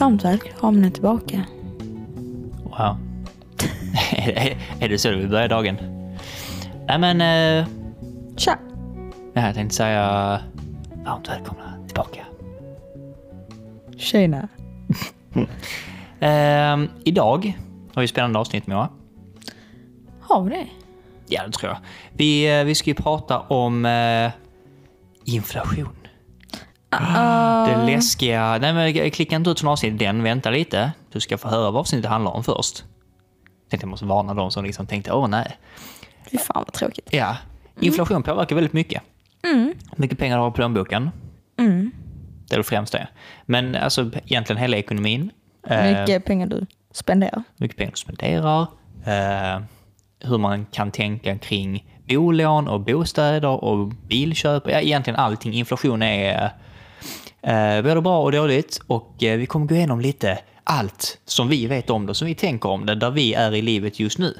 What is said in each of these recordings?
Varmt välkomna tillbaka. Wow. är det så du vill börja dagen? Nej men, eh, Tja! ja, jag tänkte säga varmt välkomna tillbaka. Tjena. Eh, idag har vi spännande avsnitt Moa. Har vi det? Ja, det tror jag. Vi, eh, vi ska ju prata om eh, inflation. Det läskiga... Nej, men klicka inte ut från avsnittet den, vänta lite. Du ska få höra vad avsnittet handlar om först. Tänkte jag måste varna de som liksom tänkte, åh nej. Fy fan vad tråkigt. Ja, inflation påverkar väldigt mycket. Mycket pengar du har i plånboken. Det är det främst det. Men alltså egentligen hela ekonomin. Eh, Mycket pengar du spenderar. mycket pengar du spenderar. Eh, hur man kan tänka kring bolån och bostäder och bilköp. Ja, egentligen allting. Inflation är eh, både bra och dåligt. Och eh, vi kommer gå igenom lite allt som vi vet om det, som vi tänker om det, där vi är i livet just nu.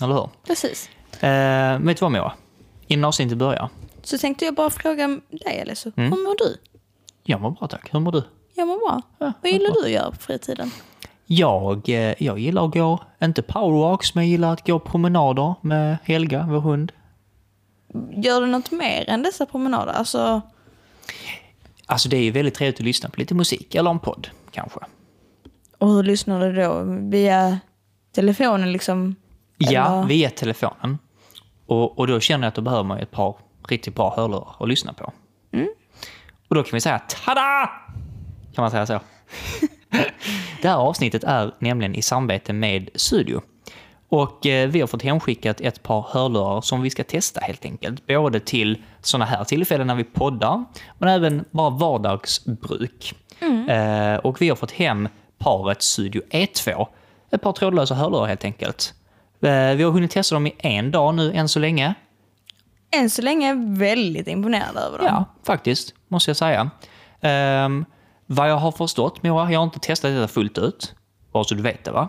Eller hur? Precis. Eh, vet du vad Moa? Innan avsnittet börjar. Så tänkte jag bara fråga dig Alice, hur mår du? Jag mår bra tack. Hur mår du? Jag mår bra. Ja, vad gillar du att göra på fritiden? Jag, eh, jag gillar att gå, inte powerwalks, men jag gillar att gå promenader med Helga, vår hund. Gör du något mer än dessa promenader? Alltså, Alltså det är ju väldigt trevligt att lyssna på lite musik, eller en podd kanske. och hur lyssnar du då? Via telefonen liksom? Ja, Eller- via telefonen. Och, och då känner jag att då behöver man ett par riktigt bra hörlurar att lyssna på. Och då kan vi säga tada! Kan man säga så? det här avsnittet är nämligen i samarbete med Studio. Och eh, vi har fått hemskickat ett par hörlurar som vi ska testa helt enkelt. Både till sådana här tillfällen när vi poddar, men även bara vardagsbruk. Eh, och vi har fått hem paret Studio E2. Ett par trådlösa hörlurar helt enkelt. Eh, vi har hunnit testa dem i en dag nu än så länge. Än så länge är jag väldigt imponerad över dem. Ja, faktiskt, måste jag säga. Um, vad jag har förstått, Moa, jag har inte testat detta fullt ut, bara så du vet det va.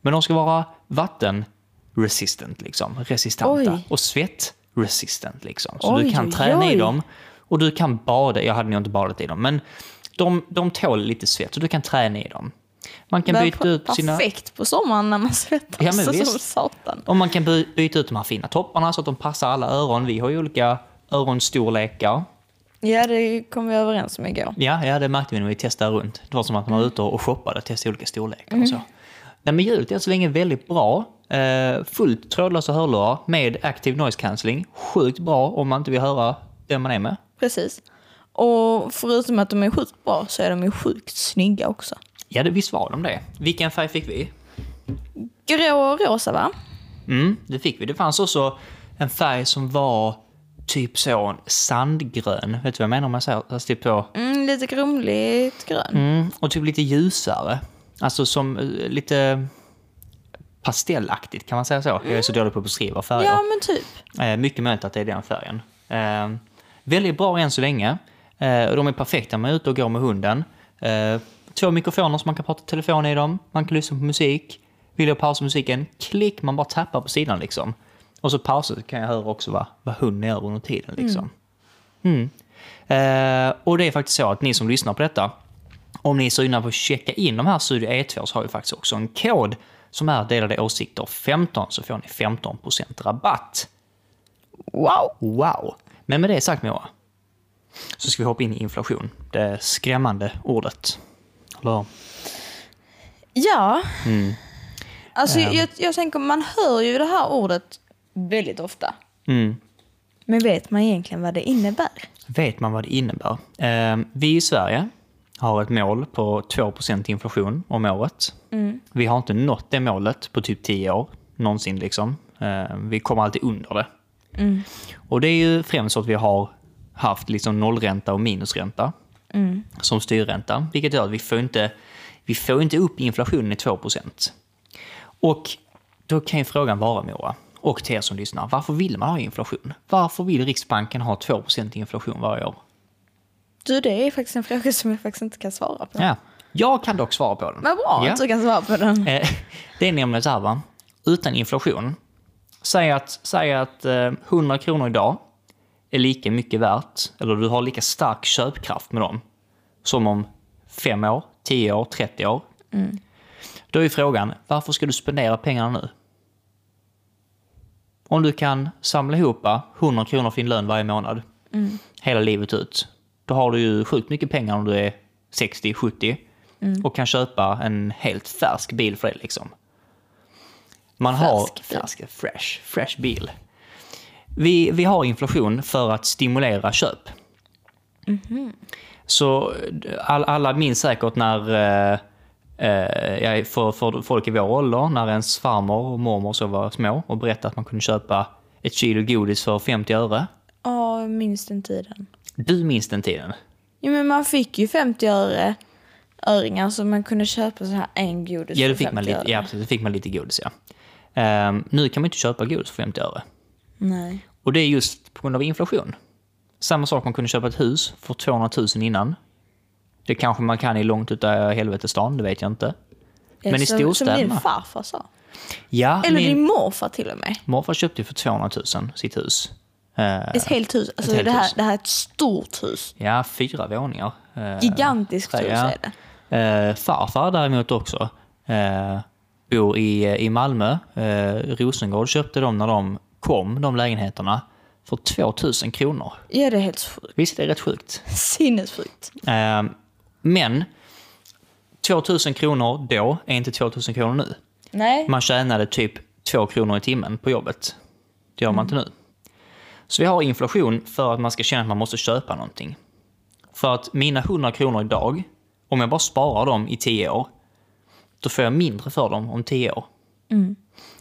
Men de ska vara vattenresistent, liksom, resistenta. Oj. Och svettresistent, liksom. Så Oj, du kan oj, träna i oj. dem och du kan bada. Jag hade nog inte badat i dem, men de, de tål lite svett och du kan träna i dem. Man kan byta ut sina... Perfekt på sommaren när man svettas Ja, men så visst. som satan. Och man kan by- byta ut de här fina topparna så att de passar alla öron. Vi har ju olika öronstorlekar. Ja, det kom vi överens om igår. Ja, ja, det märkte vi när vi testade runt. Det var som att man var ute och shoppade och testade olika storlekar och så. Nej, men ljudet är än så länge väldigt bra. Eh, fullt trådlösa hörlurar med active noise cancelling. Sjukt bra om man inte vill höra den man är med. Precis. Och förutom att de är sjukt bra så är de ju sjukt snygga också. Ja, det, visst var de det. Vilken färg fick vi? Grå och rosa va? Mm, det fick vi. Det fanns också en färg som var typ så sandgrön. Vet du vad jag menar om jag säger alltså typ så? Mm, lite grumligt grön. Mm, och typ lite ljusare. Alltså som eh, lite pastellaktigt, kan man säga så? Jag är så dålig på att beskriva färger. Ja men typ. Eh, mycket möjligt att det är den färgen. Eh, väldigt bra än så länge. Eh, och de är perfekta när man är ute och går med hunden. Två mikrofoner så man kan prata telefon i dem. Man kan lyssna på musik. Vill jag pausa musiken? Klick, man bara tappar på sidan liksom. Och så pausar så kan jag höra också vad, vad hunden gör under tiden liksom. Mm. Eh, och det är faktiskt så att ni som lyssnar på detta, om ni är sugna på att checka in de här Studio E2 så har vi faktiskt också en kod som är delade åsikter 15 så får ni 15% rabatt. Wow. Wow! Men med det sagt Moa, så ska vi hoppa in i inflation. Det skrämmande ordet. Eller? Ja. Mm. Alltså Ehm. jag, jag tänker, man hör ju det här ordet väldigt ofta. Mm. Men vet man egentligen vad det innebär? Vet man vad det innebär? Eh, vi i Sverige har ett mål på 2% inflation om året. Vi har inte nått det målet på typ 10 år, någonsin liksom. Eh, vi kommer alltid under det. Och det är ju främst så att vi har haft liksom nollränta och minusränta som styrränta, vilket gör att vi får inte, vi får inte upp inflationen i 2%. Och då kan ju frågan vara, Moa, och till er som lyssnar, varför vill man ha inflation? Varför vill Riksbanken ha 2% inflation varje år? Du, det är faktiskt en fråga som jag faktiskt inte kan svara på. Ja. Jag kan dock svara på den. Vad bra Ja. att du kan svara på den. Eh, Det är nämligen så här, va? utan inflation, säg att, säg att eh, 100 kronor idag är lika mycket värt, eller du har lika stark köpkraft med dem, som om 5 år, 10 år, 30 år. Då är frågan, varför ska du spendera pengarna nu? Om du kan samla ihop 100 kronor för din lön varje månad, hela livet ut, då har du ju sjukt mycket pengar om du är 60-70 och kan köpa en helt färsk bil för det. Liksom. Man har Färsk bil. färsk, fresh, fresh bil. Vi, vi har inflation för att stimulera köp. Så all, alla minns säkert när, eh, eh, för, för folk i vår ålder, när ens farmor och mormor så var små och berättade att man kunde köpa ett kilo godis för 50 öre. Ja, minns den tiden. Du minns den tiden? Jo, men man fick ju 50 öre öringar så man kunde köpa så här en godis Ja, det fick 50 man lite, öre. ja, precis, det fick man lite godis, ja. Ehm, nu kan man inte köpa godis för 50 öre. Nej. Och det är just på grund av inflation. Samma sak man kunde köpa ett hus för 200 000 innan. Det kanske man kan i långt utav helvetestan, det vet jag inte. Ja, Men i som, Som storstäderna? din farfar sa. Ja, Eller min din morfar till och med. morfar köpte ju för 200 000 sitt hus. Eh, Ett helt hus. Alltså helt det, här, hus. det här är ett stort hus. ja, fyra våningar. Eh, Gigantiskt hus ja. är det. Eh, farfar däremot också eh, bor i, i Malmö. Eh, Rosengård köpte de när de kom, de lägenheterna, för 2000 kronor. Ja, det är helt sjukt. Visst, det är rätt sjukt. Sinnessjukt. Eh, men 2000 kronor då är inte 2000 kronor nu. Nej. Man tjänade typ 2 kronor i timmen på jobbet. Det gör man inte nu. Så vi har inflation för att man ska känna att man måste köpa någonting. För att mina 100 kronor idag, om jag bara sparar dem i 10 år, då får jag mindre för dem om 10 år.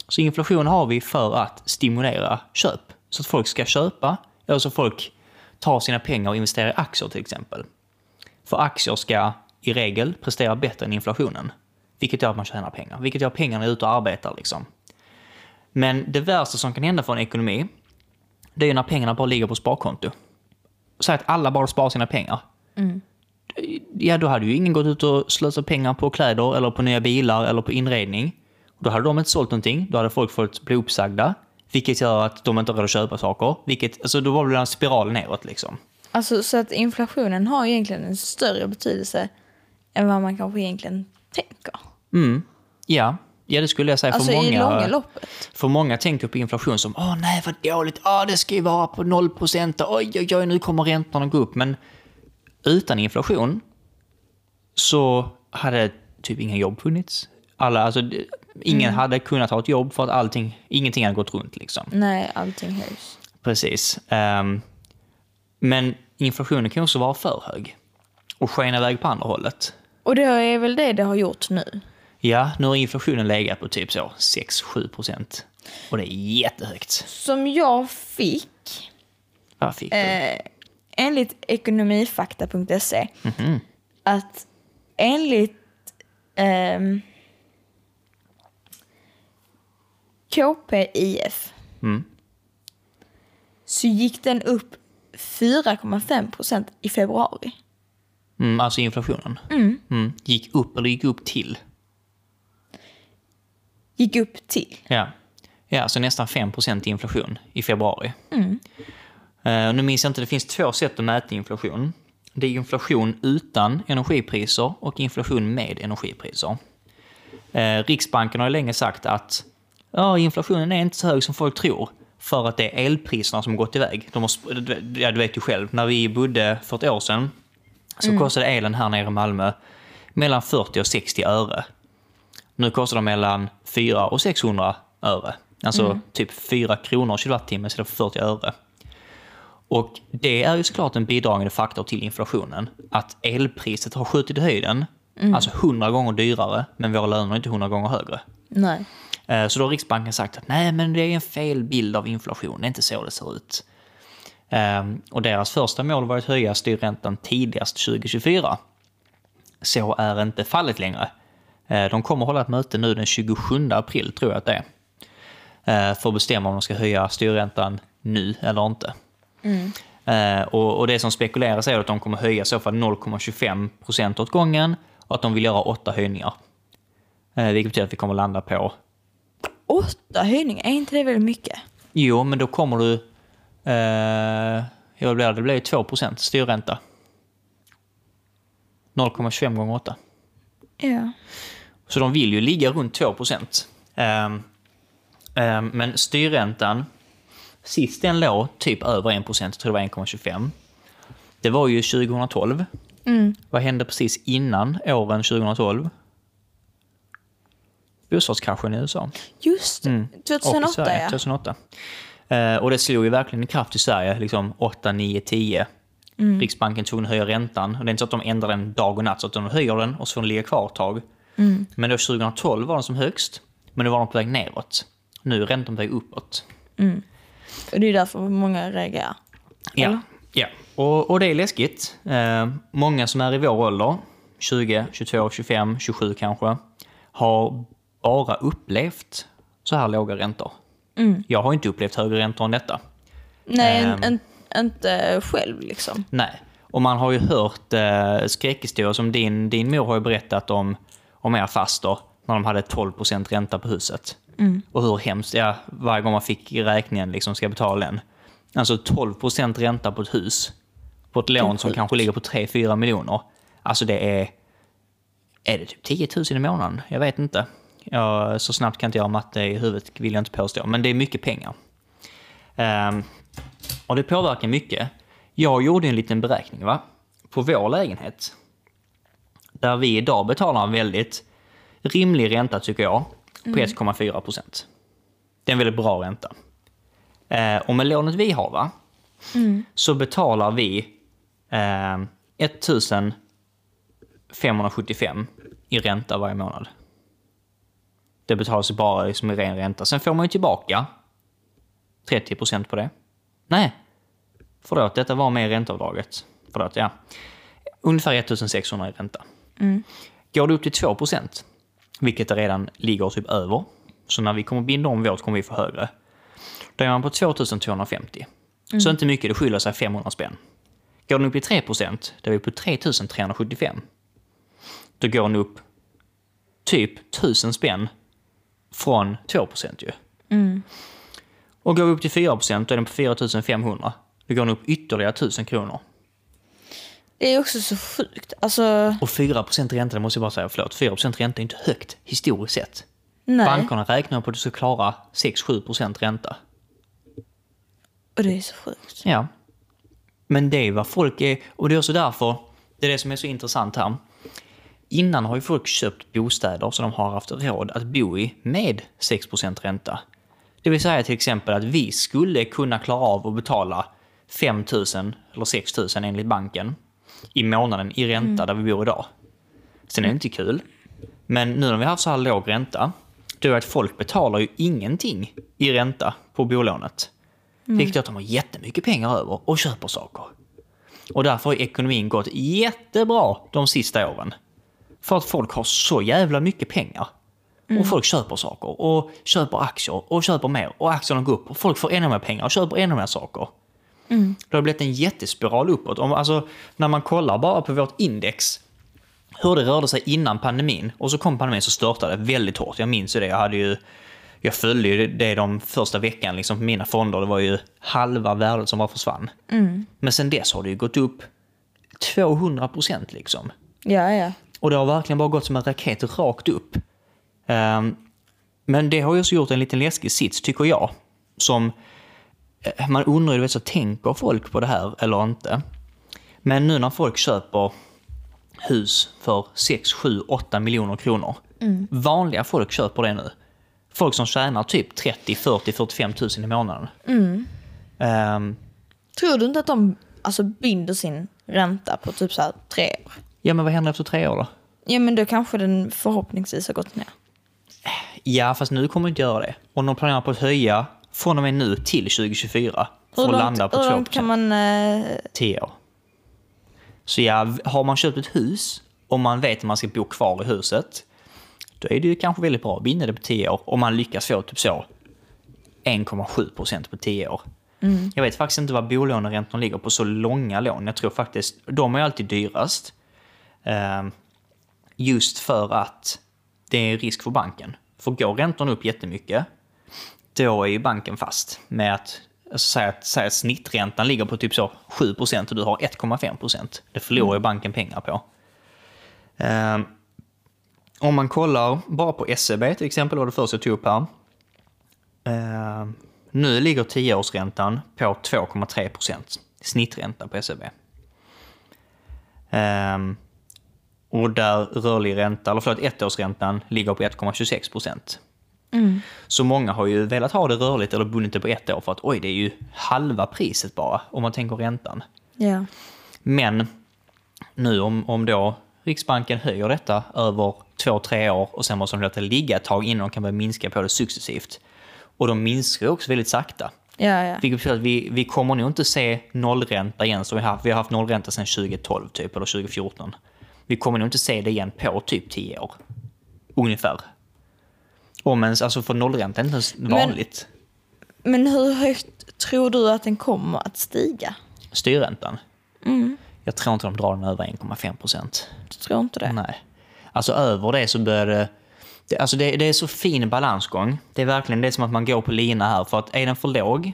Så inflation har vi för att stimulera köp. Så att folk ska köpa, eller så folk tar sina pengar och investerar i aktier till exempel. För aktier ska i regel prestera bättre än inflationen. Vilket gör att man tjänar pengar. Vilket gör att pengarna är ute och arbetar. Liksom. Men det värsta som kan hända för en ekonomi, det är ju när pengarna bara ligger på sparkonto. Så att alla bara sparar sina pengar. Ja, då hade ju ingen gått ut och slösat pengar på kläder eller på nya bilar eller på inredning. Då hade de inte sålt någonting. Då hade folk fått bli uppsagda. Vilket gör att de inte har råd att köpa saker. Vilket, alltså då var det en spiral neråt liksom. Alltså, så att inflationen har egentligen en större betydelse än vad man kanske egentligen tänker. Ja, ja det skulle jag säga. Alltså för många, i långa loppet. För många tänker på inflation som åh nej vad dåligt, åh det ska ju vara på 0 procent, oj oj oj nu kommer räntorna gå upp. Men utan inflation så hade typ inga jobb funnits. Alla, alltså, ingen hade kunnat ha ett jobb för att allting, ingenting hade gått runt liksom. Nej, allting höjs. Precis. Ehm, men inflationen kan också vara för hög och skena iväg på andra hållet. Och det är väl det det har gjort nu. Ja, nu har inflationen legat på typ så 6-7 procent. Och det är jättehögt. Som jag fick, Vad fick du? eh, enligt ekonomifakta.se, Mhm. att enligt ehm, KPIF Mm. så gick den upp 4,5 procent i februari. Mm, alltså inflationen. Mm. Gick upp eller gick upp till? Gick upp till. Ja, ja så nästan 5 procent inflation i februari. Eh, nu minns jag inte, det finns två sätt att mäta inflation. Det är inflation utan energipriser och inflation med energipriser. Eh, Riksbanken har ju länge sagt att ja, inflationen är inte så hög som folk tror. För att det är elpriserna som har gått iväg. De har, ja, du vet ju själv, när vi bodde för ett år sedan så kostade elen här nere i Malmö mellan 40 och 60 öre. Nu kostar de mellan 4 och 600 öre. Alltså typ 4 kronor kilowattimme istället för 40 öre. Och det är ju såklart en bidragande faktor till inflationen. Att elpriset har skjutit i höjden. Alltså 100 gånger dyrare, men våra löner är inte 100 gånger högre. Nej. Eh, Så då har Riksbanken sagt att nej, men det är en fel bild av inflation. Det är inte så det ser ut. Ehm, Och deras första mål var att höja styrräntan tidigast 2024. Så är inte fallet längre. Eh, De kommer hålla ett möte nu den 27 april, tror jag att det är. eh, För att bestämma om de ska höja styrräntan nu eller inte. Eh, Och, och det som spekuleras är att de kommer höja i så fall 0,25 procent åt gången och att de vill göra åtta höjningar. Vilket betyder att vi kommer landa på Åtta höjningar, är inte det väldigt mycket? Jo, men då kommer du... Eh, blir det? blir ju 2 styrränta. 0,25 gånger 8. Ja. Så de vill ju ligga runt 2 procent. Ehm, ehm, men styrräntan, sist den låg typ över 1 procent, jag tror det var 1,25. Det var ju 2012. Vad hände precis innan åren 2012? Bostadskraschen i USA. Just det. I 2008 Sverige, ja. 2008. Eh, och det slog ju verkligen i kraft i Sverige, liksom 8, 9, 10. Mm. Riksbanken tog att höja räntan. Och det är inte så att de ändrar den dag och natt, så att de höjer den och så får den ligga kvar ett tag. Mm. Men då 2012 var den som högst, men då var den på väg neråt. Nu är räntan på väg uppåt. Och det är därför många reagerar. Ja, Eller? ja. Och, och det är läskigt. Eh, många som är i vår ålder, 20, 22, 25, 27 kanske, har bara upplevt så här låga räntor. Mm. Jag har inte upplevt högre räntor än detta. Nej, Ehm. en, inte själv liksom. Nej. Och man har ju hört eh, skräckhistorier som din, din mor har berättat om, om er faster när de hade 12% ränta på huset. Och hur hemskt är varje gång man fick räkningen, liksom ska betala den. Alltså 12% ränta på ett hus, på ett lån som kanske ligger på 3-4 miljoner. Alltså det är, är det typ 10 000 i månaden? Jag vet inte. Jag, så snabbt kan inte jag göra matte i huvudet, vill jag inte påstå. Men det är mycket pengar. Ehm, och det påverkar mycket. Jag gjorde en liten beräkning va? på vår lägenhet. Där vi idag betalar en väldigt rimlig ränta tycker jag, på 1,4 procent. Det är en väldigt bra ränta. Eh, och med lånet vi har va, så betalar vi eh, 1575 i ränta varje månad. Det betalas bara liksom i ren ränta. Sen får man ju tillbaka 30 procent på det. Nej, förlåt, detta var med ränteavdraget. Förlåt, ja. Ungefär 1600 i ränta. Går det upp till 2 procent, vilket det redan ligger typ över, så när vi kommer binda om vårt kommer vi få högre, då är man på 2250. Så inte mycket, det skiljer sig 500 spänn. Går den upp till 3 procent, då är vi på 3375. Då går den upp typ 1000 spänn från 2 procent ju. Och går vi upp till 4 procent, då är den på 4500. Då går den upp ytterligare 1000 kronor. Det är också så sjukt. Alltså, Och 4 procent ränta, det måste jag bara säga, förlåt, 4 procent ränta är inte högt historiskt sett. nej. Bankerna räknar på att du ska klara 6-7 procent ränta. Och det är så sjukt. Ja. Men det är vad folk är, och det är också därför, det är det som är så intressant här. Innan har ju folk köpt bostäder som de har haft råd att bo i med 6 procent ränta. Det vill säga till exempel att vi skulle kunna klara av att betala 5 000 eller 6 000 enligt banken i månaden i ränta där vi bor idag. Sen är det inte kul. Men nu när vi har haft så här låg ränta, då är det att folk betalar ju ingenting i ränta på bolånet. Vilket gör att de har jättemycket pengar över och köper saker. Och därför har ekonomin gått jättebra de sista åren. För att folk har så jävla mycket pengar. Och folk köper saker och köper aktier och köper mer och aktierna går upp och folk får ännu mer pengar och köper ännu mer saker. Det har blivit en jättespiral uppåt. Om, alltså, när man kollar bara på vårt index, hur det rörde sig innan pandemin och så kom pandemin så störtade det väldigt hårt. Jag minns ju det. Jag, hade ju, jag följde ju det de första veckan liksom, på mina fonder. Det var ju halva värdet som bara försvann. Men sen dess har det ju gått upp 200 procent liksom. Ja, ja. Och det har verkligen bara gått som en raket rakt upp. Ehm, men det har ju också gjort en liten läskig sits, tycker jag. Som man undrar ju, så tänker folk på det här eller inte? Men nu när folk köper hus för 6, 7, 8 miljoner kronor. Vanliga folk köper det nu. Folk som tjänar typ 30, 40, 45 tusen i månaden. Ehm, Tror du inte att de alltså, binder sin ränta på typ så här tre år? ja, men vad händer efter tre år då? Ja, men då kanske den förhoppningsvis har gått ner. Ja, fast nu kommer inte göra det. Och de planerar på att höja från och med nu till 2024. För att landa på hur 2 långt kan man... Eh, 10 år. Så ja, har man köpt ett hus och man vet att man ska bo kvar i huset, då är det ju kanske väldigt bra att binda det på 10 år om man lyckas få typ så 1,7 procent på 10 år. Jag vet faktiskt inte vad bolåneräntan ligger på så långa lån. Jag tror faktiskt, de är alltid dyrast. Ehm, just för att det är risk för banken. För går räntorna upp jättemycket, då är ju banken fast med att alltså, säga att, säga att snitträntan ligger på typ så 7% och du har 1,5% Det förlorar ju banken pengar på. Eh, om man kollar bara på SEB till exempel, var det första jag tog upp här. Eh, nu ligger 10-årsräntan på 2,3 procent. Snittränta på SEB. Eh, och där rörlig ränta, eller förlåt, ettårsräntan ligger på 1,26 procent. Så många har ju velat ha det rörligt eller bundit det på ett år för att oj, det är ju halva priset bara om man tänker räntan. Ja. Men nu om, om då Riksbanken höjer detta över två, tre år och sen måste de låta det ligga ett tag innan de kan börja minska på det successivt. Och de minskar också väldigt sakta. Ja, ja. Vilket betyder att vi, vi kommer nog inte se nollränta igen som vi har. Vi har haft nollränta sedan 2012 typ, eller 2014. Vi kommer nog inte se det igen på typ 10 år. Ungefär. Om ens, alltså för nollränta är inte ens vanligt. Men hur högt tror du att den kommer att stiga? Styrräntan. Jag tror inte de drar den över 1,5 procent. Du tror inte det? Nej. Alltså över det så börjar det... det alltså det, det är så fin balansgång. Det är verkligen det är som att man går på lina här. För att är den för låg,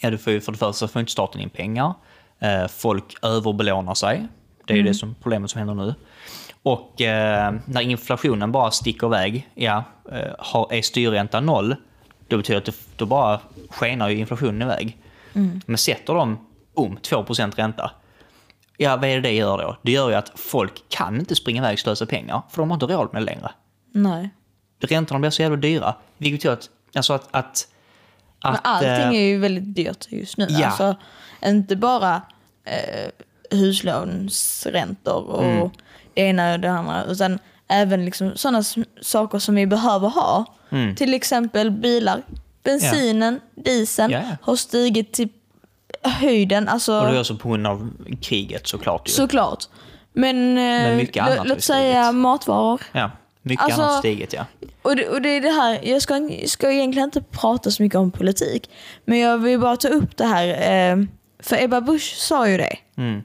ja, du får ju för det första får inte staten in pengar. Eh, folk överbelånar sig. Det är ju det som problemet som händer nu. Och eh, när inflationen bara sticker iväg, ja, eh, har, är styrräntan noll, då betyder det att då bara skenar ju inflationen iväg. Men sätter de om 2% ränta, ja, vad är det det gör då? Det gör ju att folk kan inte springa iväg och slösa pengar, för de har inte råd med det längre. Nej. Räntorna blir så jävla dyra, vilket betyder att, alltså att, att, Men att allting eh, är ju väldigt dyrt just nu. Ja. Alltså, inte bara eh, huslånsräntor och Mm. Det ena och det andra. Utan även liksom sådana saker som vi behöver ha. Till exempel bilar. Bensinen, dieseln Mm. Ja, ja. har stigit till höjden. Alltså, Och det är också på grund av kriget såklart. Ju. såklart. Men, eh, har ju låt säga matvaror. Ja, mycket Alltså- annat stigit ja. Och det, och det är det här, jag ska, ska egentligen inte prata så mycket om politik. Men jag vill bara ta upp det här. Eh, för Ebba Busch sa ju det. Mm.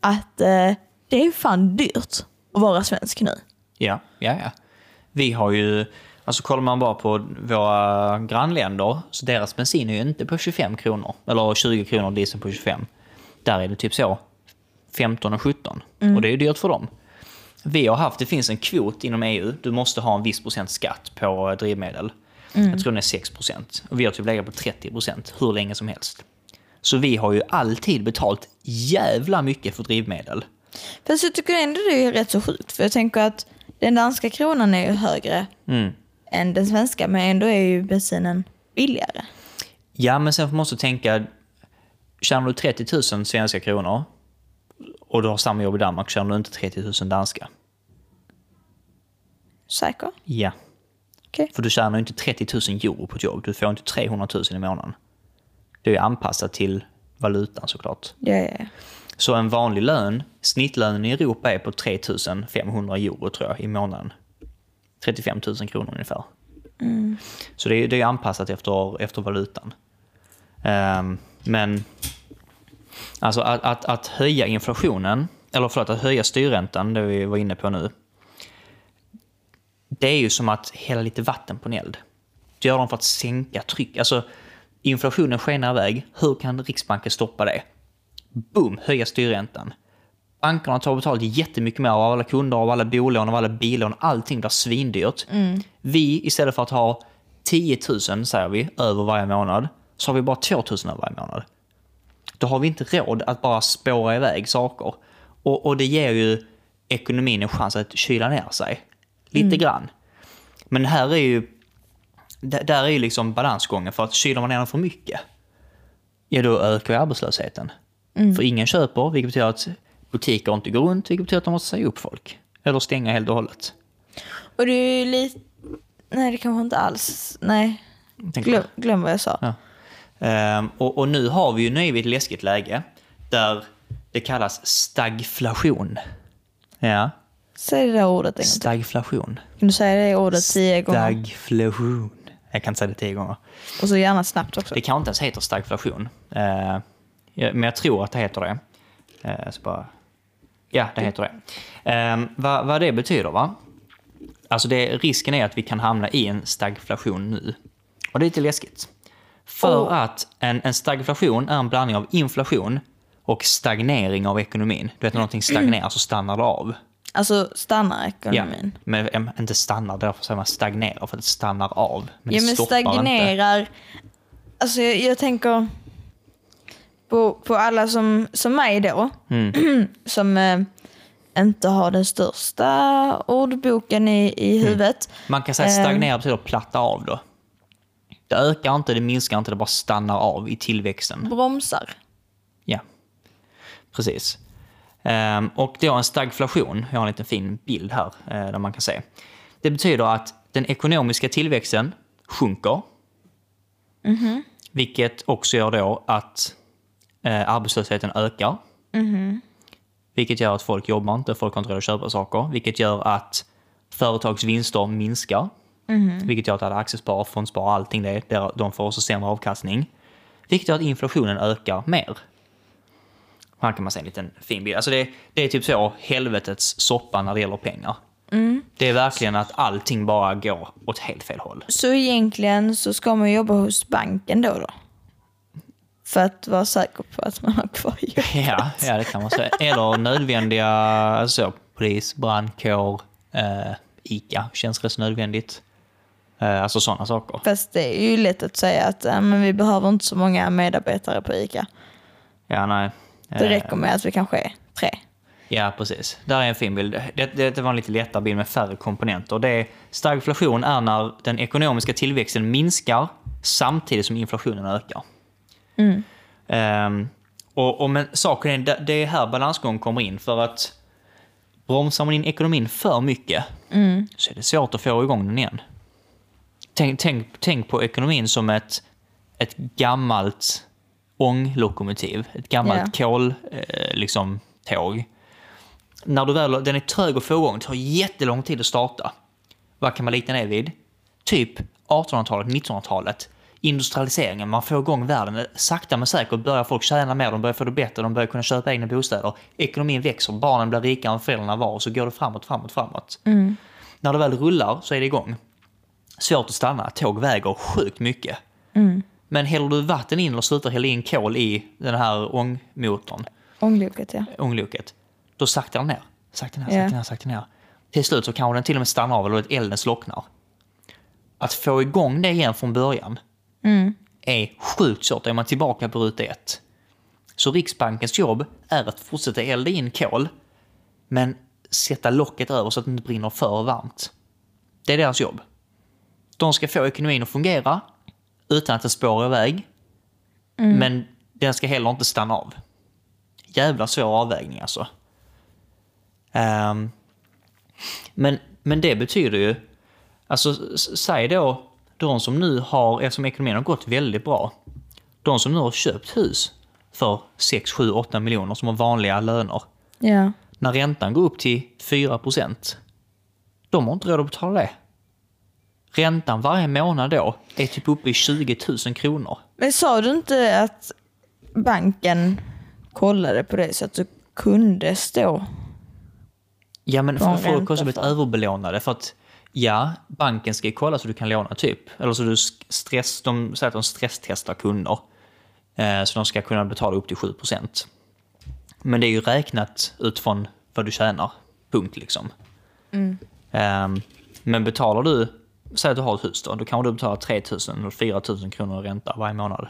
Att eh, det är fan dyrt att vara svensk nu. Ja, ja, ja. Vi har ju, alltså kollar man bara på våra grannländer, så deras bensin är ju inte på 25 kronor. Eller 20 kronor diesel på 25. Där är det typ så 15 och 17. Och det är ju dyrt för dem. Vi har haft, det finns en kvot inom EU, du måste ha en viss procent skatt på eh, drivmedel. Jag tror den är 6 procent. Och vi har typ legat på 30 procent hur länge som helst. Så vi har ju alltid betalt jävla mycket för drivmedel. Fast jag tycker ändå det är rätt så sjukt. För jag tänker att den danska kronan är ju högre Mm. än den svenska. Men ändå är ju bensinen billigare. Ja, men sen måste du tänka, tjänar du 30 000 svenska kronor och du har samma jobb i Danmark, tjänar du inte 30 000 danska. Säker? Ja, Okej. för du tjänar ju inte 30 000 euro på ett jobb, du får inte 300 000 i månaden. Det är ju anpassat till valutan såklart. Ja, ja, ja. Så en vanlig lön, snittlönen i Europa är på 3 500 euro tror jag i månaden. 35 000 kronor ungefär. Så det är, det är anpassat efter, efter valutan. Ehm, men alltså att, att, att höja inflationen, eller förlåt, att höja styrräntan, det vi var inne på nu. Det är ju som att hälla lite vatten på en eld. Det gör de för att sänka tryck. Alltså, inflationen skenar iväg. Hur kan Riksbanken stoppa det? Boom, höja styrräntan. Bankerna tar betalt jättemycket mer av alla kunder, av alla bolån, av alla bilån. Allting blir svindyrt. Vi, istället för att ha 10 000, säger vi, över varje månad, så har vi bara 2 000 över varje månad. Då har vi inte råd att bara spåra iväg saker. Och, och det ger ju ekonomin en chans att kyla ner sig. Lite grann. Men här är ju, där är ju liksom balansgången, för att kyler man ner den för mycket, ja då ökar ju arbetslösheten. För ingen köper, vilket betyder att butiker inte går runt, vilket betyder att de måste säga upp folk. Eller stänga helt och hållet. Och det är ju lite... Nej, det kanske inte alls... Nej. Glöm, glöm vad jag sa. Ja. Ehm, och, och nu har vi ju nu ett läskigt läge där det kallas stagflation. Ja, Säg det där ordet en stagflation. Kan du säga det ordet tio gånger? Stagflation. Jag kan inte säga det tio gånger. Och så gärna snabbt också. Det kanske inte ens heter stagflation. Ja, men jag tror att det heter det. Eh, så bara... Ja, det heter det. Eh, vad, vad det betyder va? Alltså det, risken är att vi kan hamna i en stagflation nu. Och det är lite läskigt. För Och- att en, en stagflation är en blandning av inflation och stagnering av ekonomin. Du vet när någonting stagnerar så stannar det av. Alltså stannar Ja, ekonomin. men em, inte stannar, därför säger man stagnerar, för det stannar av. Men ja men stoppar inte. stagnerar. Alltså jag, jag tänker på, på alla som, som mig då. Mm. som eh, inte har den största ordboken i, i Mm. huvudet. Man kan säga Ehm. stagnera betyder att platta av då. Det ökar inte, det minskar inte, det bara stannar av i tillväxten. Bromsar. Ja, precis. Ehm, och då en stagflation, jag har en liten fin bild här eh, där man kan se. Det betyder att den ekonomiska tillväxten sjunker. Vilket också gör då att eh, arbetslösheten ökar. Vilket gör att folk jobbar inte, folk har inte råd att köpa saker. Vilket gör att företags vinster minskar. Vilket gör att alla aktiesparare, fondsparare, allting det, de får också sämre avkastning. Vilket gör att inflationen ökar mer. Här kan man se en liten fin bild. Alltså det, det är typ så helvetets soppa när det gäller pengar. Det är verkligen att allting bara går åt helt fel håll. Så egentligen så ska man jobba hos banken då då? För att vara säker på att man har kvar jobbet. Ja, ja, det kan man säga. Eller nödvändiga, alltså polis, brandkår, eh, ICA känns rätt nödvändigt. Eh, alltså sådana saker. Fast det är ju lätt att säga att äh, men vi behöver inte så många medarbetare på ICA. Ja, nej. Det Eh, räcker med att vi kanske är tre. Ja, precis. Där är en fin bild. Det, det, det var en lite lättare bild med färre komponenter. Det är, stagflation är när den ekonomiska tillväxten minskar samtidigt som inflationen ökar. Ehm, och, och men saken är, det- är här balansgången kommer in. För att bromsar man in ekonomin för mycket så är det svårt att få igång den igen. Tänk, tänk, tänk på ekonomin som ett, ett gammalt ånglokomotiv. Ett gammalt kol, eh, liksom, tåg. När du väl, den är trög att få igång, det tar jättelång tid att starta. Vad kan man likna det vid? Typ 1800-talet, 1900-talet. Industrialiseringen, man får igång världen. Sakta men säkert börjar folk tjäna mer, de börjar få det bättre, de börjar kunna köpa egna bostäder. Ekonomin växer, barnen blir rikare än föräldrarna var och så går det framåt, framåt, framåt. När det väl rullar så är det igång. Svårt att stanna, tåg väger sjukt mycket. Men häller du vatten in och slutar hälla in kol i den här ångmotorn, Ångloket ja. ångloket, då saktar den ner. Sakta ner, Ja. sakta ner, sakta ner. Till slut så kanske den till och med stannar av eller elden slocknar. Att få igång det igen från början är sjukt svårt. Är man tillbaka på ruta ett. Så Riksbankens jobb är att fortsätta elda in kol, men sätta locket över så att det inte brinner för varmt. Det är deras jobb. De ska få ekonomin att fungera utan att den spårar iväg, men den ska heller inte stanna av. Jävla svår avvägning alltså. Ehm, men, men det betyder ju, alltså säg då de som nu har, eftersom ekonomin har gått väldigt bra, de som nu har köpt hus för 6, 7, 8 miljoner som har vanliga löner. Ja. När räntan går upp till 4 procent, de har inte råd att betala det. Räntan varje månad då är typ uppe i 20 000 kronor. Men sa du inte att banken kollade på det så att du kunde stå? Ja, men har folk har blivit för? överbelånade. För att ja, banken ska ju kolla så du kan låna typ. Eller så du stress, de säger att de stresstestar kunder. Eh, så de ska kunna betala upp till 7% Men det är ju räknat utifrån vad du tjänar. Punkt liksom. Ehm, men betalar du, säg att du har ett hus då, då kan du betala 3 000 eller 4 000 kronor i ränta varje månad.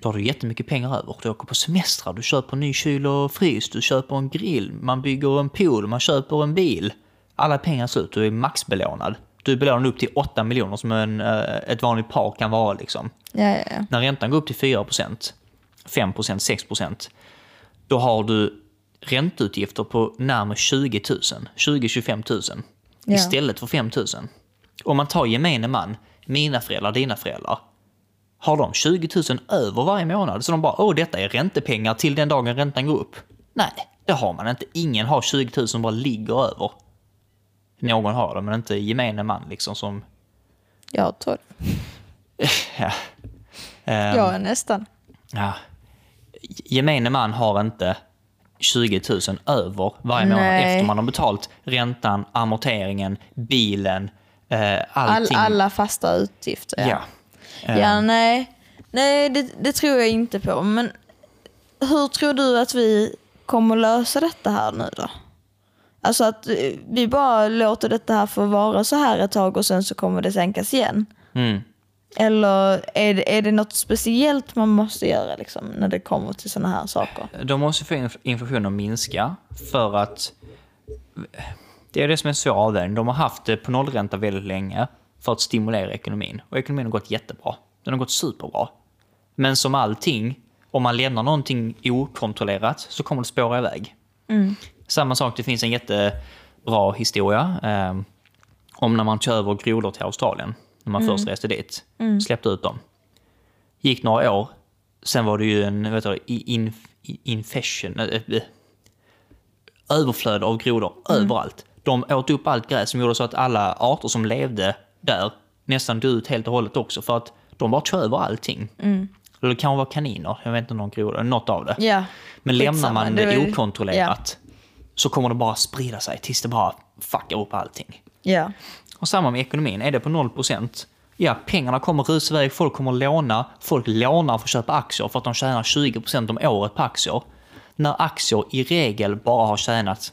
Då har du jättemycket pengar över. Du åker på semestrar, du köper en ny kyl och frys, du köper en grill, man bygger en pool, man köper en bil. Alla pengar slut, du är maxbelånad. Du är belånad upp till 8 miljoner som en, eh, ett vanligt par kan vara. Liksom. Ja, ja, ja. När räntan går upp till 4% 5% 6% då har du ränteutgifter på närmare 20 000, 20-25 000 Ja. istället för 5 000. Om man tar gemene man, mina föräldrar, dina föräldrar, har de 20 000 över varje månad så de bara åh detta är räntepengar till den dagen räntan går upp? Nej, det har man inte. Ingen har 20 000 som bara ligger över. Någon har det, men inte gemene man liksom som... Jag har tolv. Ja. Ehm, Jag är nästan. Ja. Gemene man har inte 20 000 över varje månad Nej. efter man har betalt räntan, amorteringen, bilen, eh, All, allting. alla fasta utgifter. Ja. Ja, ja nej. Nej, det, det tror jag inte på. Men hur tror du att vi kommer lösa detta här nu då? Alltså att eh, vi bara låter detta här få vara så här ett tag och sen så kommer det sänkas igen. Mm. Eller är det, är det något speciellt man måste göra liksom, när det kommer till sådana här saker? De måste få inf- inflationen att minska för att det är det som är så avvägning. De har haft det på nollränta väldigt länge för att stimulera ekonomin. Och ekonomin har gått jättebra. Den har gått superbra. Men som allting, om man lämnar någonting okontrollerat så kommer det spåra iväg. Samma sak, det finns en jättebra historia eh, om när man kör över grodor till Australien. När man först reste dit. Släppte ut dem. Gick några år. Sen var det ju en vet du, in, in, infection, äh, äh, överflöd av grodor överallt. De åt upp allt gräs som gjorde så att alla arter som levde där nästan dog ut helt och hållet också för att de bara tog över allting. Eller det kanske var kaniner, jag vet inte någon groda, något av det. Ja. Men lämnar man det det, okontrollerat så kommer det bara sprida sig tills det bara fuckar upp allting. Ja. Och samma med ekonomin, är det på 0%, ja pengarna kommer rusa iväg, folk kommer låna, folk lånar för att köpa aktier för att de tjänar 20% om året på aktier. När aktier i regel bara har tjänat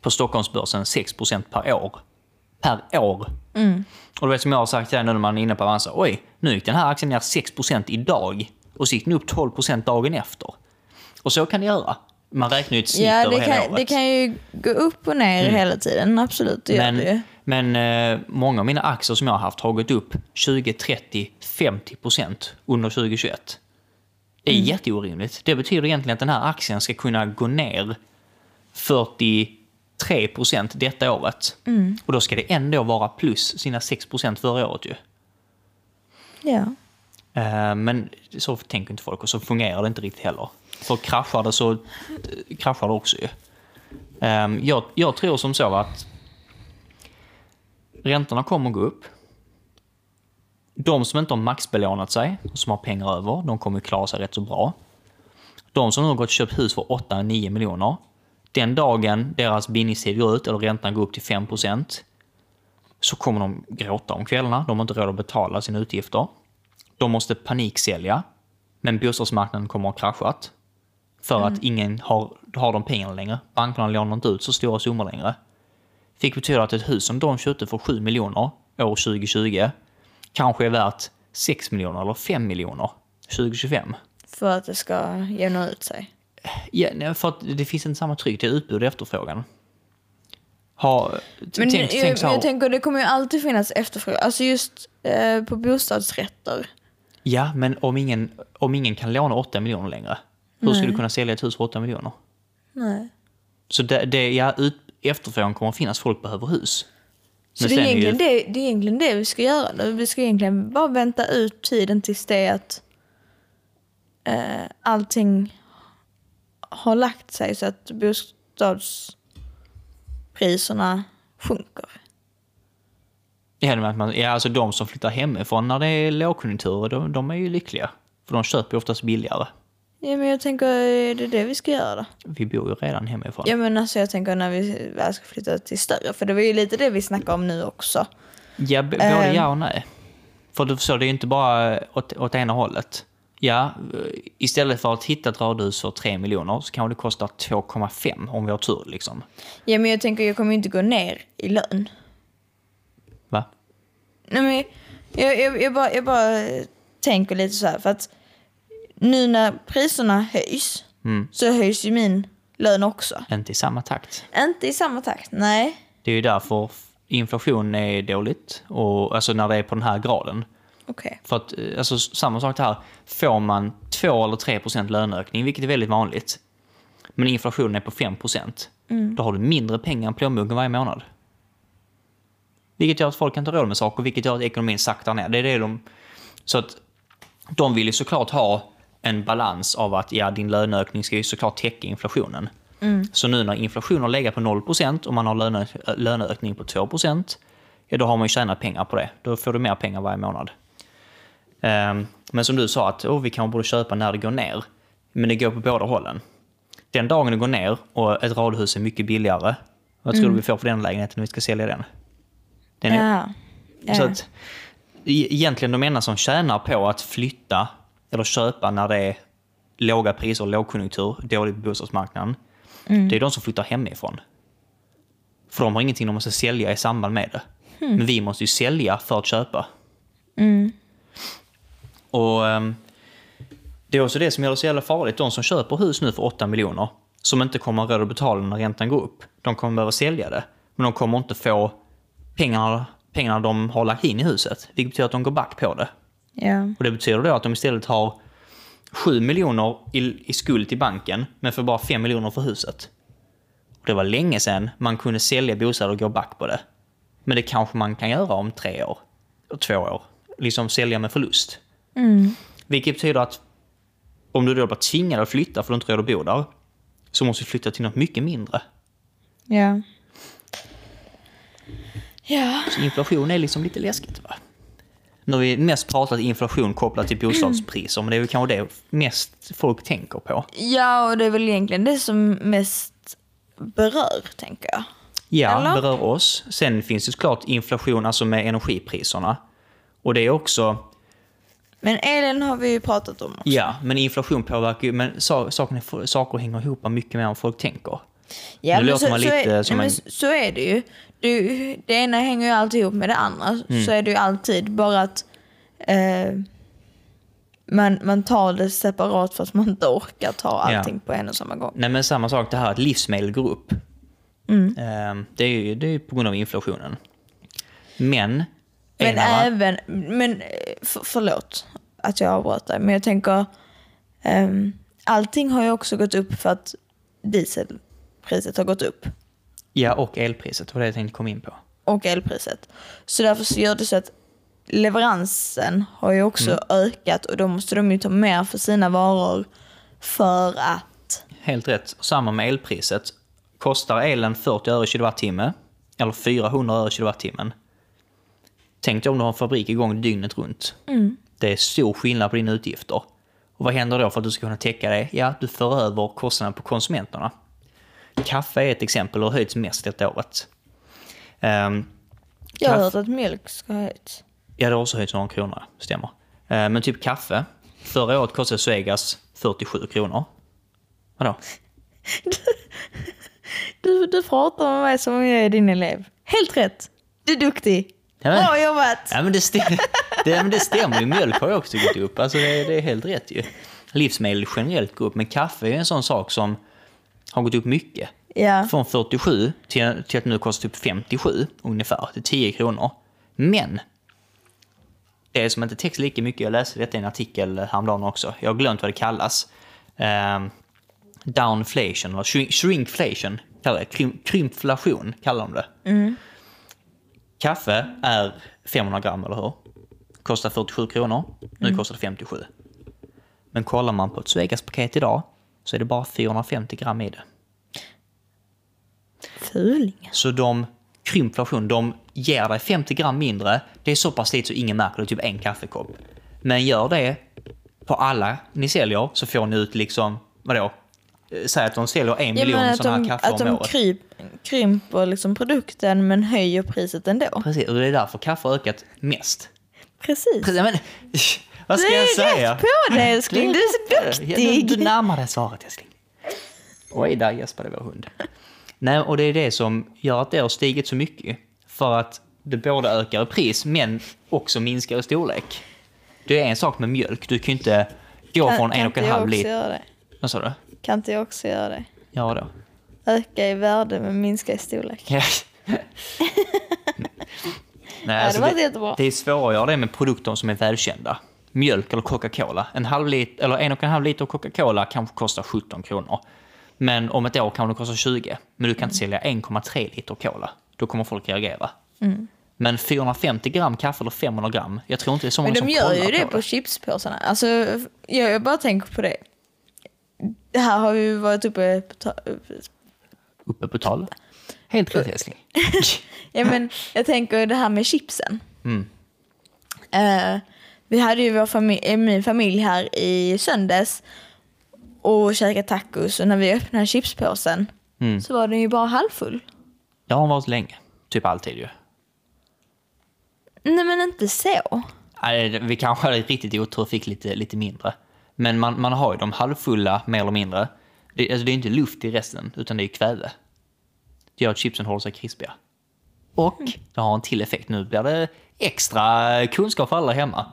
på Stockholmsbörsen 6% per år. Per år. Och du vet som jag har sagt här nu när man är inne på Avanza, oj, nu gick den här aktien ner 6% idag och så gick den upp 12% dagen efter. Och så kan det göra. Man räknar ju ett snitt Ja, över det hela kan, året. det kan ju gå upp och ner hela tiden. Absolut, det gör det ju. Men, men eh, många av mina aktier som jag har haft har gått upp 20, 30, 50 procent under 2021. Det är Mm. jätteorimligt. Det betyder egentligen att den här aktien ska kunna gå ner 43 procent detta året. Mm. Och då ska det ändå vara plus sina 6 procent förra året ju. Ja. Eh, Men så tänker inte folk och så fungerar det inte riktigt heller. För kraschar det så kraschar det också ju. Ehm, jag, jag tror som så att räntorna kommer gå upp. De som inte har maxbelånat sig, som har pengar över, de kommer klara sig rätt så bra. De som nu har gått och köpt hus för 8-9 miljoner, den dagen deras bindningstid går ut, eller räntan går upp till 5% så kommer de gråta om kvällarna. De har inte råd att betala sina utgifter. De måste paniksälja, men bostadsmarknaden kommer att ha kraschat. För att ingen har, har de pengarna längre. Bankerna lånar inte ut så stora summor längre. Fick betyda att ett hus som de köpte för 7 miljoner år 2020 kanske är värt 6 miljoner eller 5 miljoner 2025. För att det ska jämna ut sig. Ja, för att det finns inte samma tryck, det är utbud och efterfrågan. Ha, Men tänk, jag, tänk så här, jag tänker det kommer ju alltid finnas efterfrågan. Alltså just eh, på bostadsrätter. Ja, men om ingen, om ingen kan låna 8 miljoner längre, hur ska du kunna sälja ett hus för 8 miljoner? Nej. Så det, det, ja, ut, efterfrågan kommer att finnas, folk behöver hus. Så det är, är ju- egentligen det, det är egentligen det vi ska göra nu. Vi ska egentligen bara vänta ut tiden tills det att eh, allting har lagt sig så att bostadspriserna sjunker. Ja, man, ja, alltså de som flyttar hemifrån när det är lågkonjunktur, de, de är ju lyckliga. För de köper ju oftast billigare. Ja, men jag tänker, är det det vi ska göra då? Vi bor ju redan hemifrån. Ja, men alltså jag tänker när vi väl ska flytta till större, för det var ju lite det vi snackade om nu också. Ja, både Ehm. ja och nej. För du förstår, det är ju inte bara åt, åt ena hållet. Ja, istället för att hitta ett radhus för 3 miljoner så kanske det kostar 2,5 om vi har tur liksom. Ja, men jag tänker jag kommer ju inte gå ner i lön. Va? Nej, men jag, jag, jag, bara, jag bara tänker lite så här, för att nu när priserna höjs så höjs ju min lön också. Inte i samma takt. Inte i samma takt, nej. Det är ju därför inflation är dåligt, och, alltså när det är på den här graden. Okej. För att, eh, alltså, samma sak här, får man 2 eller 3 procent löneökning, vilket är väldigt vanligt, men inflationen är på 5 procent, då har du mindre pengar i plånboken varje månad. Vilket gör att folk inte har råd med saker, vilket gör att ekonomin saktar ner. Det är det de... Så att de vill ju såklart ha en balans av att ja, din löneökning ska ju såklart täcka inflationen. Så nu när inflationen lägger på 0% och man har löne, löneökning på 2%, ja då har man ju tjänat pengar på det. Då får du mer pengar varje månad. Ehm, Men som du sa, att oh, vi kanske borde köpa när det går ner. Men det går på båda hållen. Den dagen det går ner och ett radhus är mycket billigare, vad tror du vi får för den lägenheten när vi ska sälja den? den är, Ja. ja. så att, e- egentligen de enda som tjänar på att flytta eller köpa när det är låga priser, lågkonjunktur, dålig på bostadsmarknaden, det är de som flyttar hemifrån. För de har ingenting de måste sälja i samband med det. Men vi måste ju sälja för att köpa. Och ehm, det är också det som gör det så jävla farligt. De som köper hus nu för 8 miljoner, som inte kommer ha råd att betala när räntan går upp, de kommer behöva sälja det. Men de kommer inte få pengarna, pengarna de har lagt in i huset, vilket betyder att de går back på det. Ja. Och det betyder då att de istället har 7 miljoner i, i skuld till banken, men för bara 5 miljoner för huset. Och det var länge sedan man kunde sälja bostäder och gå back på det. Men det kanske man kan göra om tre år, och två år. Liksom sälja med förlust. Vilket betyder att om du då blir tvingad att flytta för du inte råd att bo där, så måste du flytta till något mycket mindre. Ja. Ja. Så inflation är liksom lite läskigt va? Nu har vi mest pratat inflation kopplat till bostadspriser, men det är väl kanske det mest folk tänker på. Ja, och det är väl egentligen det som mest berör, tänker jag. Ja, Eller? berör oss. Sen finns det såklart inflation alltså med energipriserna. Och det är också, Men elen har vi ju pratat om också. ja, men inflation påverkar ju, men sa- saker, saker hänger ihop mycket mer än folk tänker. Ja, Nu men låter man lite är, som nej, en- så är det ju. Det, det ena hänger ju alltid ihop med det andra. Mm. Så är det ju alltid. Bara att eh, man, man tar det separat för att man inte orkar ta Ja. allting på en och samma gång. Nej men samma sak det här att livsmedel går upp. Mm. Ehm, Det är ju det är på grund av inflationen. Men, Men en av- även, men eh, för, förlåt att jag avbröt dig, men jag tänker ehm, allting har ju också gått upp för att dieselpriset har gått upp. Ja, och elpriset det var det jag tänkte komma in på. och elpriset. Så därför så gör det så att leveransen har ju också Mm. ökat och då måste de ju ta mer för sina varor för att... Helt rätt. Samma med elpriset. Kostar elen 40 öre kilowattimme, eller 400 öre kilowattimmen. Tänk dig om du har en fabrik igång dygnet runt. Det är stor skillnad på dina utgifter. Och vad händer då för att du ska kunna täcka det? Ja, du för över kostnaden på konsumenterna. Kaffe är ett exempel och har höjts mest detta året. Ehm, Jag har hört att mjölk ska höjts. Ja, det har också höjts några kronor, stämmer. Eh, Men typ kaffe. Förra året kostade Svegas 47 kronor. Vadå? Du, du pratar med mig som om jag är din elev. Helt rätt. Du är duktig. Ja, men- Bra jobbat. Ja, men det, stämmer, det, men det stämmer ju. Mjölk har ju också gått upp. Alltså det, det är helt rätt ju. Livsmedel generellt går upp, men kaffe är ju en sån sak som har gått upp mycket. Ja. Från 47 till, till att nu kostar typ 57 ungefär. Det är 10 kronor. Men det som inte täcks lika mycket, jag läste detta i en artikel häromdagen också. Jag har glömt vad det kallas. Um, downflation, eller shrink, shrinkflation, kallar det. Krym, krympflation kallar de det. Kaffe är 500 gram, eller hur? Kostar 47 kronor. Nu kostar det 57. Men kollar man på ett Svegas-paket idag så är det bara 450 gram i det. Fulingen. Så de krympflation, de ger dig 50 gram mindre. Det är så pass lite så ingen märker det, typ en kaffekopp. Men gör det på alla ni säljer så får ni ut liksom, vadå? Eh, Säg att de säljer en Ja, miljon att sådana här de, kaffe att om de året. kryp, krymper liksom produkten men höjer priset ändå. Precis, och det är därför kaffe har ökat mest. Precis. Precis, men, vad ska Du jag är säga? rätt på det älskling, du är så Ja, du, duktig. du närmar dig svaret älskling. Oj, där gäspade vår hund. Nej, och det är det som gör att det har stigit så mycket. För att det både ökar i pris men också minskar i storlek. Det är en sak med mjölk, du kan ju inte gå från en och inte en jag halv liter. göra det? Vad sa du? Kan inte jag också göra det? Ja då. Öka i värde men minska i storlek. Nej, det alltså det, jättebra. det är svårare det med produkter som är välkända. Mjölk eller Coca-Cola. En, halv lit, eller en och en halv liter Coca-Cola kanske kostar 17 kronor. Men om ett år kan det kosta 20. Men du kan inte sälja 1,3 liter cola. Då kommer folk reagera. Mm. Men 450 gram kaffe eller 500 gram, jag tror inte det är så många Men som de gör kollar ju det på på chipspåsarna. Alltså, jag, jag bara tänker på det. Det här har ju varit uppe på ta- Uppe på tal. Helt rätt älskling. Ja, men jag tänker det här med chipsen. Mm. Eh, vi hade ju vår familj, eh, min familj här i söndags och käkade tacos och när vi öppnade chipspåsen Mm. så var den ju bara halvfull. Det har varit länge. Typ alltid ju. Nej men inte så. Nej, Vi kanske hade riktigt otur och fick lite, lite mindre. Men man, man har ju de halvfulla mer eller mindre. Det, alltså det är inte luft i resten, utan det är kväve. Det gör att chipsen håller sig krispiga. Och det har en till effekt. Nu blir det extra kunskap för alla hemma.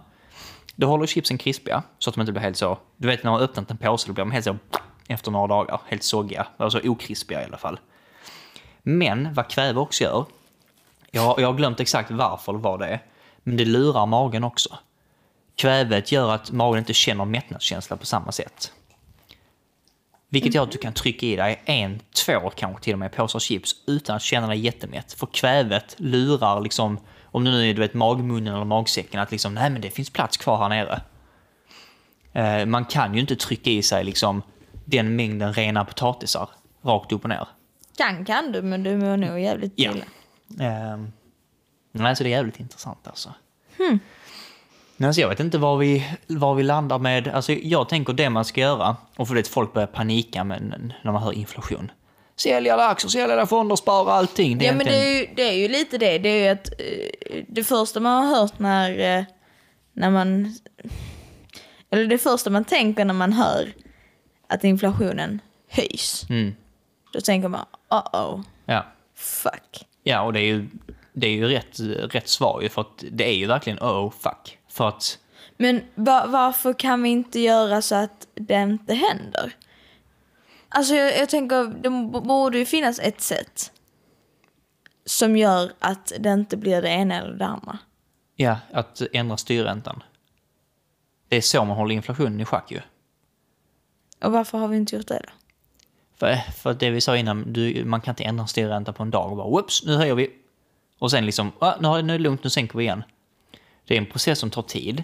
Det håller chipsen krispiga så att de inte blir helt så... Du vet när man har öppnat en påse då blir de helt så efter några dagar. Helt soggiga. Alltså okrispiga i alla fall. Men vad kväve också gör. Jag, jag har glömt exakt varför eller vad det är. Men det lurar magen också. Kvävet gör att magen inte känner mättnadskänsla på samma sätt. Vilket gör att du kan trycka i dig en, två kanske till och med påsar chips utan att känna dig jättemätt. För kvävet lurar liksom, om det nu är du vet, magmunnen eller magsäcken, att liksom, nej men det finns plats kvar här nere. Eh, man kan ju inte trycka i sig liksom den mängden rena potatisar rakt upp och ner. Kan kan du, men du mår nog jävligt Ja. illa. Eh, nej, så det är jävligt intressant alltså. Men alltså jag vet inte var vi, var vi landar med, alltså jag tänker det man ska göra, och för det folk börjar panika med, när man hör inflation. Sälja alla aktier, sälja alla fonder, spara allting. Det Ja, men det är, ju, det är ju lite det. Det är ju att eh, det första man har hört när, eh, när man... Eller det första man tänker när man hör att inflationen höjs. Mm. Då tänker man, uh-oh, ja. fuck. ja, och det är ju, det är ju rätt, rätt svar ju, för att det är ju verkligen oh fuck. För att, Men va- varför kan vi inte göra så att det inte händer? Alltså jag, jag tänker, det borde ju finnas ett sätt som gör att det inte blir det ena eller det andra. ja, att ändra styrräntan. Det är så man håller inflationen i schack ju. Och varför har vi inte gjort det då? För, för det vi sa innan, du, man kan inte ändra styrräntan på en dag och bara whoops, nu höjer vi. Och sen liksom, ah, nu, är det lugnt, nu sänker vi igen. Det är en process som tar tid.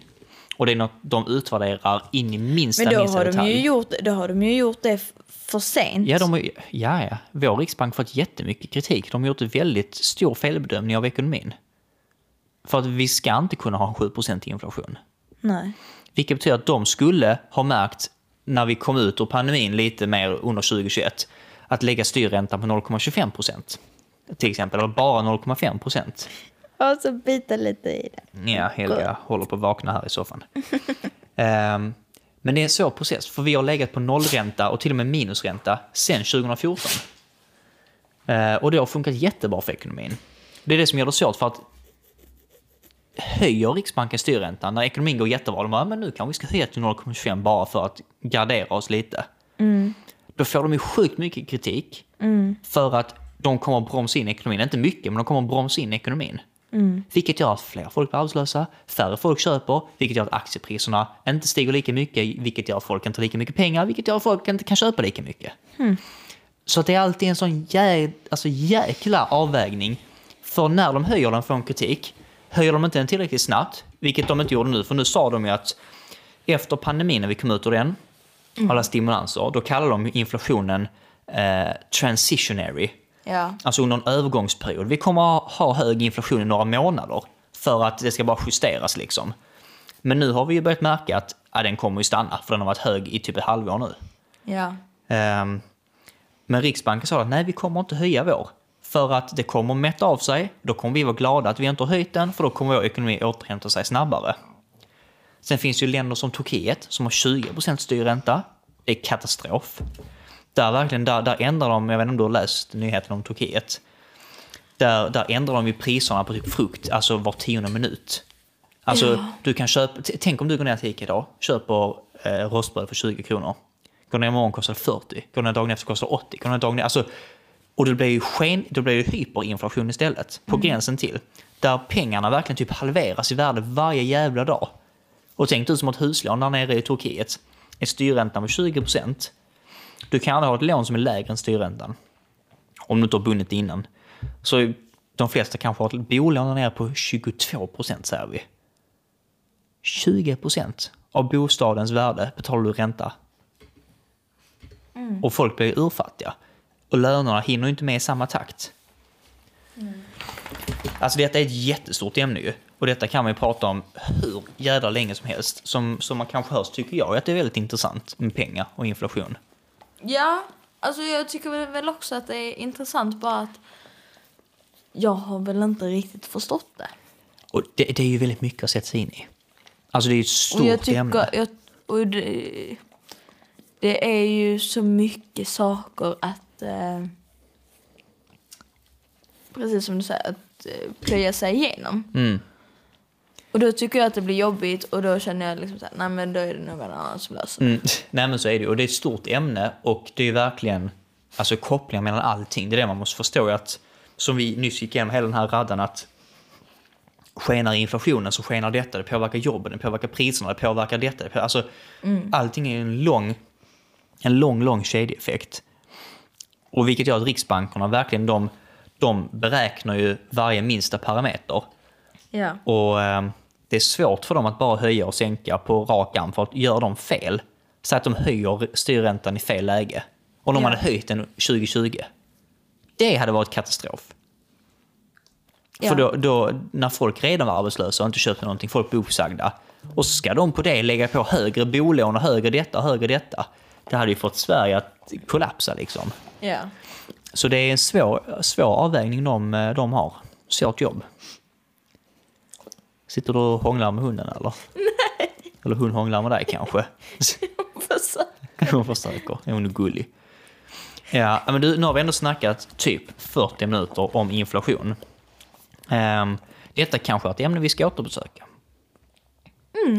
Och det är något de utvärderar in i minsta, Men då minsta har, de detalj. ju gjort, då har de ju gjort det för sent. Ja, de ja, ja. Vår riksbank har fått jättemycket kritik. De har gjort en väldigt stor felbedömning av ekonomin. För att vi ska inte kunna ha en 7% inflation. Nej. Vilket betyder att de skulle ha märkt när vi kom ut ur pandemin lite mer under 2021 att lägga styrräntan på 0,25 procent. Till exempel, eller bara 0,5 procent. Och så bita lite i det. Ja, Helga håller på att vakna här i soffan. Ehm, men det är en svår process, för vi har legat på nollränta och till och med minusränta sedan 2014. Eh, och det har funkat jättebra för ekonomin. Det är det som gör det svårt, för att höjer Riksbanken styrräntan när ekonomin går jättebra, de bara, men nu kan vi ska höja till 0,25 bara för att gardera oss lite. Då får de ju sjukt mycket kritik för att de kommer att bromsa in ekonomin. Inte mycket, men de kommer att bromsa in ekonomin. Vilket gör att fler folk blir arbetslösa, färre folk köper, vilket gör att aktiepriserna inte stiger lika mycket, vilket gör att folk inte har lika mycket pengar, vilket gör att folk inte kan köpa lika mycket. Så att det är alltid en sån jä, alltså jäkla avvägning. För när de höjer den från kritik, höjer de inte den tillräckligt snabbt, vilket de inte gjorde nu, för nu sa de ju att efter pandemin när vi kom ut ur den, alla stimulanser, då kallar de inflationen eh, transitionary. Ja. Alltså under en övergångsperiod. Vi kommer ha hög inflation i några månader för att det ska bara justeras liksom. Men nu har vi ju börjat märka att ja, den kommer ju stanna för den har varit hög i typ ett halvår nu. Ja. Ehm, men Riksbanken sa att nej, vi kommer inte höja vår. För att det kommer mätta av sig. Då kommer vi vara glada att vi inte har höjt den, för då kommer vår ekonomi återhämta sig snabbare. Sen finns ju länder som Turkiet som har 20% styrränta. Det är katastrof. Där verkligen, där, där ändrar de, jag vet inte om du har läst nyheten om Turkiet. Där, där ändrar de ju priserna på typ frukt, alltså var tionde minut. Alltså, Ja. du kan köpa, tänk om du går ner till Ica idag, köper eh, rostbröd för 20 kronor. Går ner imorgon kostar det 40, går ner dagen efter kostar det 80, går ner dagen alltså, och det blir ju sken, då blir det hyperinflation istället, på gränsen till. Där pengarna verkligen typ halveras i värde varje jävla dag. Och tänk du som har ett huslån där nere i Turkiet, är styrräntan på 20%. Du kan aldrig ha ett lån som är lägre än styrräntan. Om du inte har bundit innan. Så de flesta kanske har ett bolån där nere på 22% säger vi. 20% av bostadens värde betalar du ränta. Och folk blir urfattiga. Och lönerna hinner inte med i samma takt. Alltså detta är ett jättestort ämne ju. Och detta kan man prata om hur jävla länge som helst. Som, som man kanske hörs tycker jag att det är väldigt intressant med pengar och inflation. Ja, alltså jag tycker väl också att det är intressant bara att jag har väl inte riktigt förstått det. Och det, det är ju väldigt mycket att sätta sig in i. Alltså det är ju ett stort och jag tycker, ämne. jag, och det, det är ju så mycket saker att... Eh, precis som du säger, att eh, plöja sig igenom. Mm. Och då tycker jag att det blir jobbigt och då känner jag liksom så här, nej men då är det någon annan som löser det. Mm. Nej men så är det. Och det är ett stort ämne och det är verkligen alltså, kopplingar mellan allting. Det är det man måste förstå att, som vi nyss gick igenom hela den här raddan, att skenar inflationen så skenar detta, det påverkar jobben, det påverkar priserna, det påverkar detta. Det påverkar, alltså, Allting är en lång, en lång, lång kedjeeffekt. Och vilket gör att riksbankerna verkligen, de, de beräknar ju varje minsta parameter. Ja. Och eh, det är svårt för dem att bara höja och sänka på rak arm för att gör de fel, så att de höjer styrräntan i fel läge. Och de Ja. hade höjt den 2020. Det hade varit katastrof. Ja. För då, då, när folk redan var arbetslösa och inte köpte någonting, folk blev uppsagda. Och så ska de på det lägga på högre bolån och högre detta och högre detta. Det hade ju fått Sverige att kollapsa liksom. Ja. Så det är en svår, svår avvägning de, de har. Svårt jobb. Sitter du och hånglar med hunden eller? Nej. Eller hon hånglar med dig kanske? Hon försöker. Hon är gullig. Ja, men du, nu har vi ändå snackat typ 40 minuter om inflation. Um, detta kanske är ett ämne vi ska återbesöka.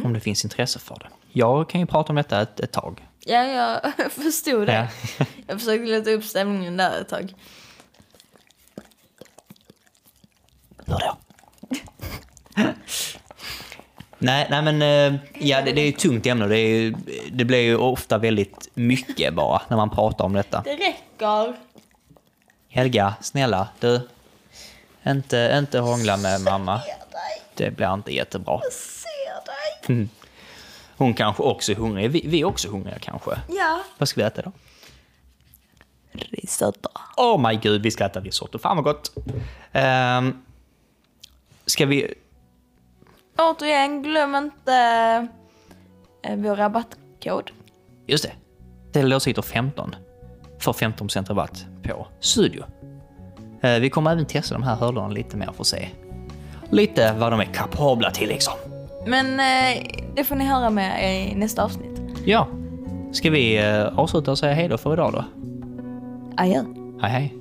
Om det finns intresse för det. Jag kan ju prata om detta ett, ett tag. ja, jag förstod det. Ja. Jag försökte leta upp stämningen där ett tag. Hur då? Nej, nej men eh, ja, det, det är ett tungt ämne det, är, det blir ju ofta väldigt mycket bara när man pratar om detta. Det räcker. Helga, snälla du. Inte, inte hångla med mamma. Det blir inte jättebra. Jag ser dig. Hon kanske också är hungrig. Vi, vi är också hungriga kanske. Ja. Vad ska vi äta då? Risotto. Oh my gud, vi ska äta risotto. Fan vad gott. Um, ska vi... Återigen, glöm inte eh, vår rabattkod. Just det. Det låter 15 för 15% rabatt på Studio. Eh, Vi kommer även testa de här hörlurarna lite mer för att se lite vad de är kapabla till liksom. Men eh, det får ni höra med i nästa avsnitt. Ja, ska vi avsluta och säga hej då för idag då? Adjö. Hej hej.